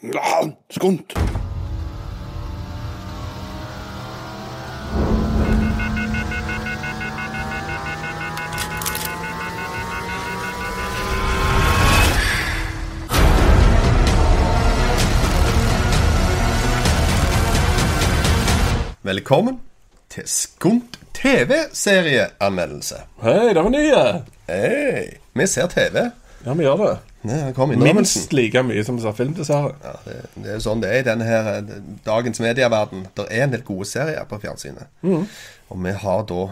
Ja, skunt. Velkommen til Skunt TV-serieanmeldelse. Hei, det var nye. Hei, vi ser TV. Ja, vi gjør det. Minst like mye som sa ser film. Ja, det, det er jo sånn det er i denne her eh, dagens medieverden. Det er en del gode serier på fjernsynet. Og vi har da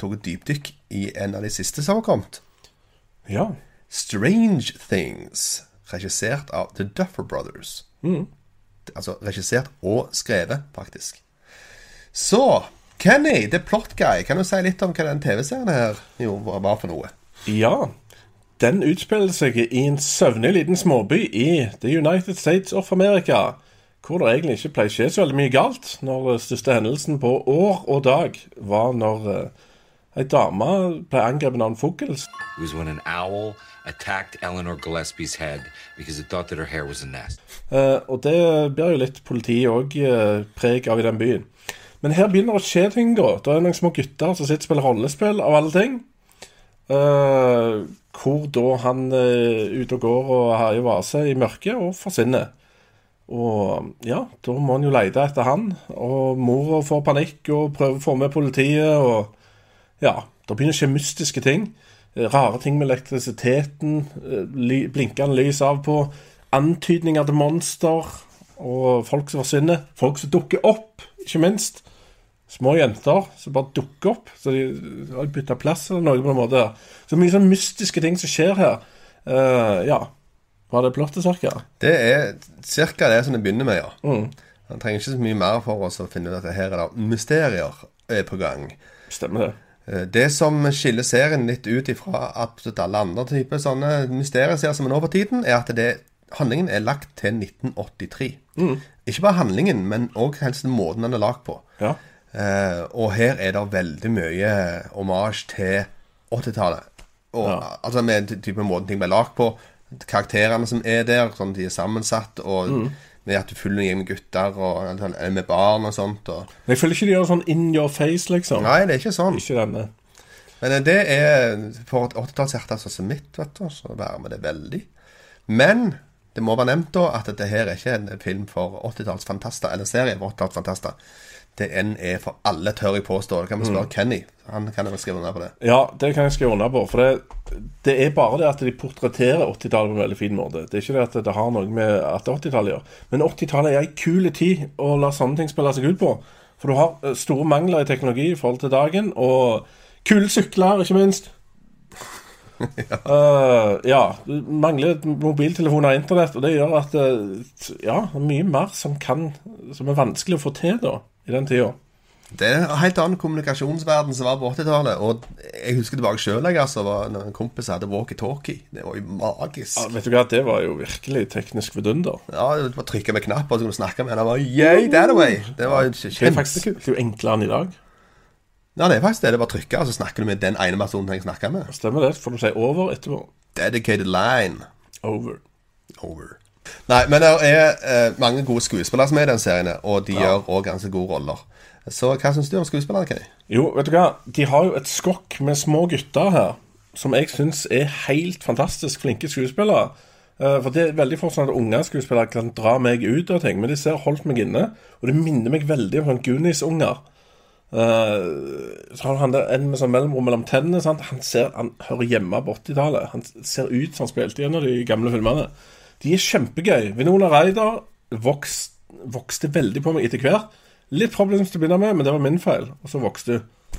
tatt dypdykk i en av de siste som har kommet. Ja. Strange Things, regissert av The Duffer Brothers. Altså regissert og skrevet, faktisk. Så Kenny, the plot guy, kan du si litt om hva den TV-serien her jo, var for noe? Ja. Den utspiller seg i en søvnig liten småby i The United States of America. Hvor det egentlig ikke pleier å skje så veldig mye galt. Når den største hendelsen på år og dag var når uh, ei dame ble angrepet av en fugl. It was when an owl attacked Eleanor Gillespie's head because it thought that her hair was a nest. Eh, og det blir jo litt politiet òg preg av i den byen. Men her begynner det å skje ting, da. Det er noen små gutter som sitter og spiller rollespill, av alle ting. Eh, hvor da han er ute og går og herjer vase i mørket og forsvinner. Og ja, da må han jo lete etter han. Og mora får panikk og prøver å få med politiet. Og ja, det begynner å skje mystiske ting. Eh, Rare ting med elektrisiteten. eh, Blinkende lys av på. Antydninger til monster. Og folk som forsvinner. Folk som dukker opp, ikke minst. Små jenter som bare dukker opp. Så de har bytta plass eller noe på en måte. Så mye sånn mystiske ting som skjer her. Uh, ja. Var det plottet, cirka? Det er cirka det som det begynner med, ja. Han trenger ikke så mye mer for oss å finne ut at her er det mysterier er på gang. Stemmer det. Eh, Det som skiller serien litt ut ifra absolutt alle andre typer sånne mysterieserier som er nå for tiden, er at det, handlingen er lagt til 1983. Ikke bare handlingen, men òg helst måten den er lagd på. Ja. Eh, og her er det veldig mye hommage til 80-tallet. Ja. Altså med ty- type måten ting ble lagd på. Karakterene som er der, sånn de er sammensatt, og med at du følger en med gutter og sånn, med barn og sånt. Og... Men jeg føler ikke de gjør sånn in your face, liksom. Nei, det er ikke sånn. Ikke denne. Men eh, det er for et 80-tallshjerte sånn som mitt, vet du, så varmer det veldig. Men det må være nevnt da at dette her er ikke en film for 80-tallsfantaster, eller serie for 80-tallsfantaster. Det enn er for alle, tør jeg påstå. Det kan vi spørre Kenny. Han kan jeg skrive under på det. Ja, det kan jeg skrive under på. For det, det er bare det at de portretterer 80-tallet på en veldig fin måte. Det er ikke det at det har noe med at 80-tallet gjør. Men 80-tallet er ei kul tid å la sånne ting spille seg ut på. For du har eh, store mangler i teknologi i forhold til dagen, og kule sykler, ikke minst. ja. ja. Du mangler mobiltelefoner og internett, og det gjør at eh, Ja, det mye mer som kan Som er vanskelig å få til da, i den tida. Det er en helt annen kommunikasjonsverden som var på 80-tallet. Og jeg husker tilbake sjøl altså, når en kompis hadde walkietalkie. Det var jo magisk. Ja, vet du hva, det var jo virkelig teknisk vidunder. Ja, Du bare trykka med knapper, så kunne du snakke med henne. Var yay, that away. Det var jo Det er faktisk det er jo enklere enn i dag. Ja, det er faktisk det. Det er bare å trykke, og så snakker du med den ene personen jeg snakker med. Stemmer det? Får du si over etterpå? Dedicated line. Over. Over. Nei, men det er eh, mange gode skuespillere som er i den serien, og de gjør òg ganske gode roller. Så hva syns du om skuespillerne, Kay? Jo, vet du hva? De har jo et skokk med små gutter her, som jeg syns er helt fantastisk flinke skuespillere. Eh, For det er veldig fort sånn at unge skuespillere kan dra meg ut av ting, men de ser holdt meg inne. Og det minner meg veldig om sånn Goonies-unger. Uh, så har han der en med sånn mellomrom mellom tennene. Sant? Han, ser, han hører hjemme på 80-tallet. Han ser ut som han spilte i en av de gamle filmene. De er kjempegøy. Vinona Ryder vokste, vokste veldig på meg etter hvert. Litt problems til å begynne med, men det var min feil. Og så vokste du.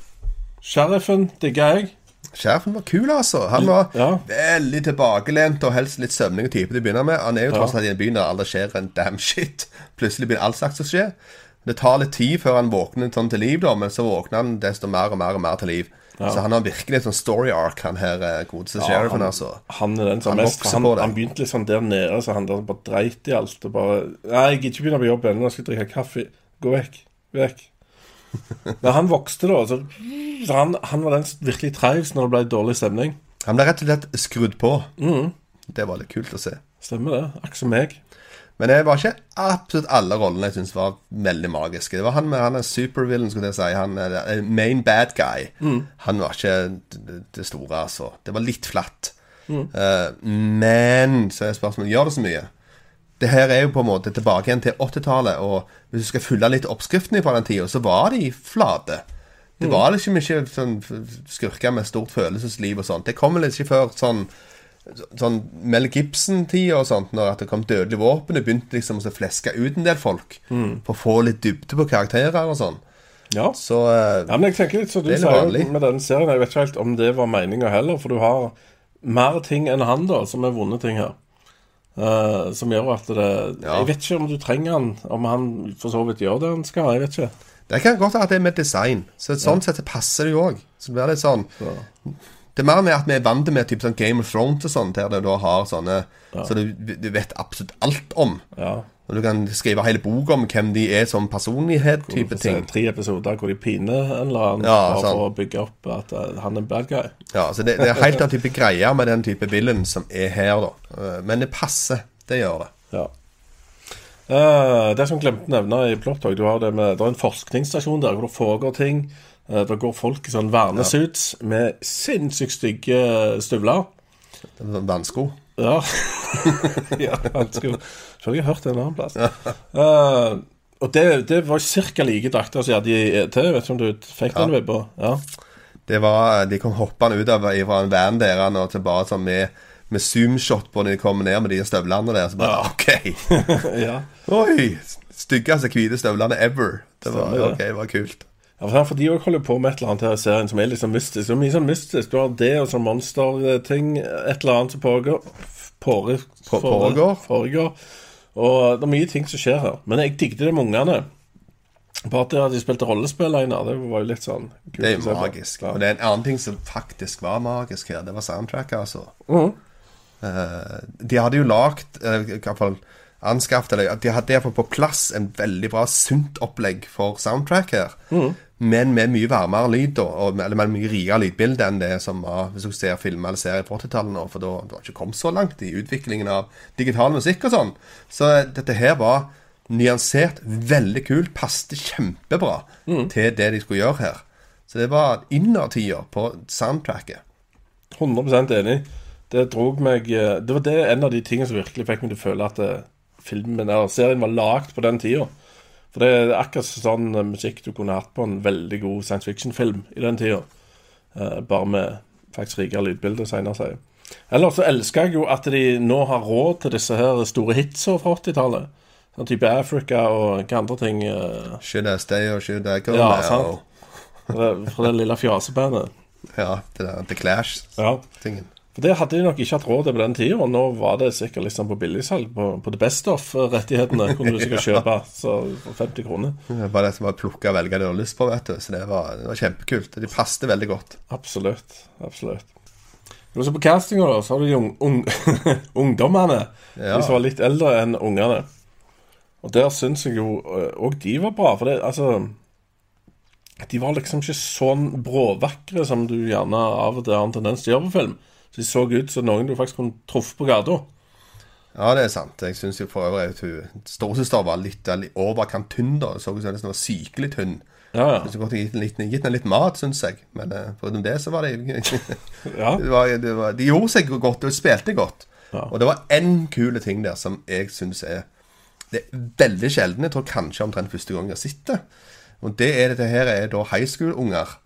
Sheriffen digga jeg. Sheriffen var kul, altså. Han var Ja. veldig tilbakelent og helst litt søvnig type til å begynne med. Han er jo tross alt i en by der aldri skjer en damn shit. Plutselig begynner all slags å skje. Det tar litt tid før han våkner sånn til liv, da, men så våkner han desto mer og mer og mer til liv. Så han har virkelig et sånn story arc, han her godeste ja, sheriffen, altså. han er den som Han mest han, han begynte litt sånn der nede, så han der bare dreit i alt. Og bare Nei, jeg gidder ikke begynne på jobb ennå, jeg skal drikke kaffe. Gå vekk. Vekk. Men han vokste, da. Så, så han, han var den som virkelig trives når det ble dårlig stemning. Han ble rett og slett skrudd på. Det var litt kult å se. Stemmer det. Akkurat som meg. Men det var ikke absolutt alle rollene jeg syns var veldig magiske. Det var han med han er supervillain, skulle jeg si. Han er main bad guy. Han var ikke det- store, altså. Det var litt flatt. Eh, men så er spørsmålet gjør det så mye. Det her er jo på en måte tilbake igjen til 80-tallet, og hvis du skal følge litt oppskriftene fra den tida, så var de flate. Det var ikke mye sånn skurker med stort følelsesliv og sånt. Det kom litt ikke før sånn sånn Mel Gibson-tida og sånt, når at det kom dødelige våpen, det begynte liksom å fleske ut en del folk for å få litt dybde på karakterer og sånn. Ja. Så uh, ja, men jeg tenker litt så du er sier med den serien Jeg vet ikke helt om det var meninga heller, for du har mer ting enn han, da, som er vonde ting her. Uh, som gjør at det Ja. Jeg vet ikke om du trenger han, om han for så vidt gjør det han skal. Jeg vet ikke. det kan godt være at det er med design. Så sånn sett så passer det jo òg. Så det blir litt sånn Så, Det er mer med at vi er vant med typ sånn Game of Thrones og sånt, der du da har sånne Så du, du vet absolutt alt om. ja. Og du kan skrive hele bok om hvem de er som får se ting. Tre episoder hvor de piner en eller annen Ja, sånn. for å bygge opp at eh, han er bad guy. Ja, så det, det er helt annen type greier med den type villain som er her, da. Eh, Men det passer. Det gjør det. Ja. Uh, det som glemte å nevne i Plottog du har det med, det er en forskningsstasjon der hvor det foregår ting. Uh, det går folk i sånn vernesuits med sinnssykt stygge støvler. Er Vannsko. Ja. ja vannsko. Selv jeg har hørt det en annen plass. uh, og det, det var ca. like drakter som de hadde i ET. Vet ikke om du fikk den vibba? Ja. Det var, De kom hoppende ut av fra en van der og til bare sånn med, med zoomshot på når de kom ned med de støvlene der. Så bare OK! ja. Oi! Styggeste hvite støvlene ever. Det var, Stemmer ok, det var kult. Ja, for de også holder på med et eller annet her i serien som er litt sånn mystisk. Det er mye sånn mystisk. Du har det og sånn monsterting, et eller annet som pågår. Påre, På- foregår. foregår. Og det er mye ting som skjer her. Men jeg digget det med ungene. Bare at de- spilte rollespill Einar, det var jo litt sånn kult Det er magisk. Ja. Og det er en annen ting som faktisk var magisk her. Det var soundtracket, altså. Mm. Uh, de hadde jo lagd uh, Anskaffet eller De hadde derfor på plass en veldig bra sunt opplegg for soundtrack her. Men med mye varmere lyd, da, og eller med mye rikere lydbilde enn det som var hvis du ser filmer eller serier på 80-tallet nå. For da har ikke kommet så langt i utviklingen av digital musikk og sånn. Så eh, dette her var nyansert, veldig kult, passet kjempebra til det de skulle gjøre her. Så det var innertida på soundtracket. 100% enig. Det drog meg eh, Det var det en av de tingene som virkelig fikk meg til å føle at eh, filmen eller serien var lagd på den tida. For det er akkurat sånn eh, musikk du kunne hatt på en veldig god science fiction-film i den tida. Eh, bare med faktisk rikere lydbilder, senere sier. Ellers så elsker jeg jo at de nå har råd til disse her store hitsa fra 80-tallet. Sånn type Africa og hva andre ting. eh, Should I stay or should I go Ja, now? sant. fra det lille fjasebandet. Ja, det der The Clash-tingen. Ja. For Det hadde de nok ikke hatt råd til på den tida, og nå var det sikkert liksom på billigsalg på, på The Best Off-rettighetene. Kunne du sikkert kjøpe så for 50 kroner. Det var det som var plukke og velge det du har lyst på, vet du. Så det var, det var kjempekult. De passet veldig godt. Absolutt. Absolutt. Og ser på castinga, da, så har du de un un ungdommene. Ja. De som var litt eldre enn ungene. Og der syns jeg jo òg de var bra. For det, altså De var liksom ikke sånn bråvakre som du gjerne av og til har en tendens til å gjøre på film. Så de så ut som noen du faktisk kunne truffet på gata. Ja, det er sant. Jeg syns for øvrig at hun storesøster var litt, overkant tynn, da. Så ut som hun var sykelig tynn. Ja, ja. Så godt gitt, litt, gitt henne litt mat, syns jeg. Men foruten det, så var det ja. det var, det var, De gjorde seg godt, og spilte godt. Ja. Og det var én kule ting der som jeg syns er Det er veldig sjelden. Jeg tror kanskje omtrent første gang jeg det. Og det er dette her er da high school-unger.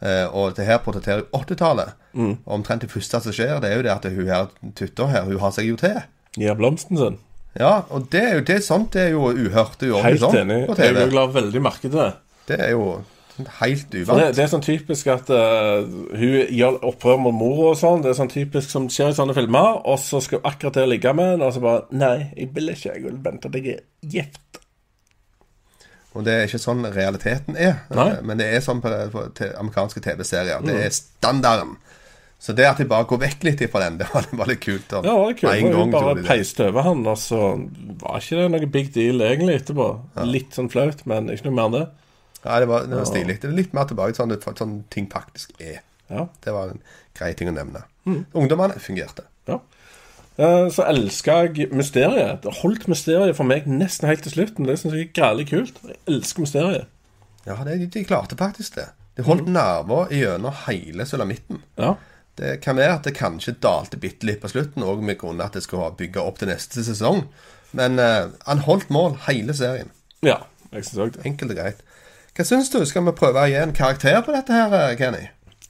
Eh, og det her portretterer 80-tallet. Mm. Omtrent det første som skjer, det er jo det at hun her tutta her, hun har seg jo til. Gir blomsten sin. Ja, og det er jo det er sånt det er jo uhørt uordentlig Helt sånn enig. Jeg vil la veldig merke til det. Det er jo helt uvant. det, det er sånn typisk at uh, hun gjør opprør mot mora og sånn. Det er sånn typisk som skjer i sånne filmer. Og så skal hun akkurat der ligge med henne, og så bare Nei, jeg vil ikke. Jeg vil vente til jeg er gift. Og det er ikke sånn realiteten er. Nei. Eh, Men det er sånn på, på amerikanske TV-serier. Det er standarden. Så det at de bare går vekk litt fra den, det var, det var litt kult. Og, Ja, det var kult. En gang bare de peiste over han, og så var ikke det noe big deal egentlig etterpå. Litt sånn flaut, men ikke noe mer enn det. Ja, det var, det var stilig. Det er litt mer tilbake til sånn, sånn ting faktisk er. Ja. Det var en grei ting å nevne. Ungdommene fungerte. ja. Eh, så elsker jeg mysteriet. Det holdt mysteriet for meg nesten helt til slutten. Det syns jeg er grælig kult. Jeg elsker mysteriet. Ja, det, de klarte faktisk det. De holdt nerver gjennom hele sulamitten. Ja. Det kan være at det kanskje dalte bitte litt på slutten, òg med grunn av at det skulle bygge opp til neste sesong. Men uh, han holdt mål hele serien. ja jeg syns òg det. Enkelt og greit. Hva syns du? Skal vi prøve å gi en karakter på dette her, eh, Kenny?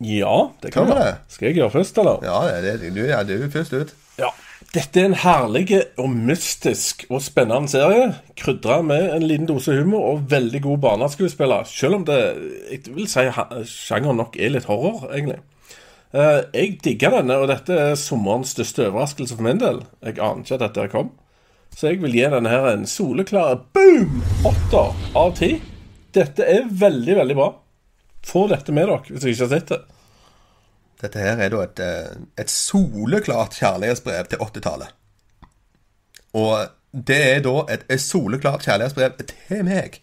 Ja, det kan vi. Skal jeg gjøre først, eller? Ja, det, det, du, ja, du er først ut. Ja. Dette er en herlig og mystisk og spennende serie. Krydra med en liten dose humor og veldig god barneskuespiller. Selv om det jeg vil si sjangeren nok er litt horror, egentlig. Eh, jeg digger denne, og dette er sommerens største overraskelse for min del. Jeg aner ikke at dette kom. Så jeg vil gi denne her en soleklar boom! Åtter av ti. Dette er veldig, veldig bra. Få dette med dere hvis dere ikke har sett det. Dette her er da et, eh, et soleklart kjærlighetsbrev til 80-tallet. Og det er da et, et soleklart kjærlighetsbrev til meg.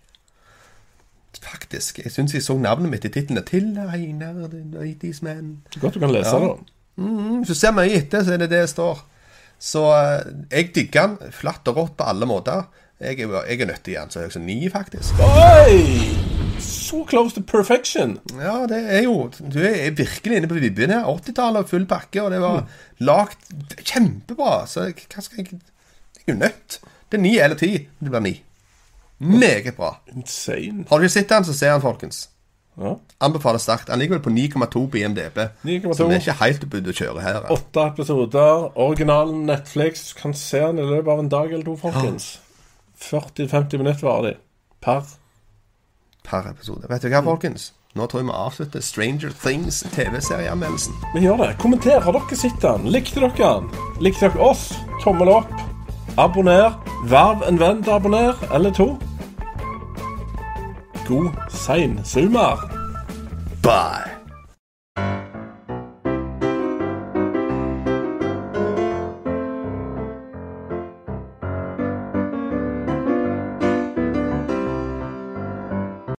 Faktisk. Jeg syns jeg så navnet mitt i titlene. 'Til Einar 80's Man'. Godt du kan lese Ja. det. Mm, Hvis du ser mye etter, så er det det det står. Så eh, jeg digger den flatt og rått på alle måter. Jeg er, jeg er nødt til å gi den så høy som ni, faktisk. Oi! So close to perfection. Ja, det er jo Du er virkelig inne på vibben her. 80-tallet og full pakke, og det var lagt kjempebra. Så hva skal jeg Jeg er jo nødt. Det er ni eller ti. Det blir ni. Meget bra. Insane. Har du ikke sett den, så ser han, folkens. Ja. Anbefaler sterkt. Han ligger vel på 9,2 på IMDb. 9,2. Så det er ikke helt ute å kjøre her. Åtte episoder. Originalen Netflix. Kan se den i løpet av en dag eller to, folkens. 40-50 minutter varer de. Per. Per episode. Vet du hva, folkens? Nå tror jeg vi avslutter Stranger Things TV-serieanmeldelsen. Vi gjør det. Kommenter. Har dere sett den? Likte dere den? Likte dere oss? Tommel opp. Abonner. Verv en venn til å abonnere, eller to. God sein summer. Bye!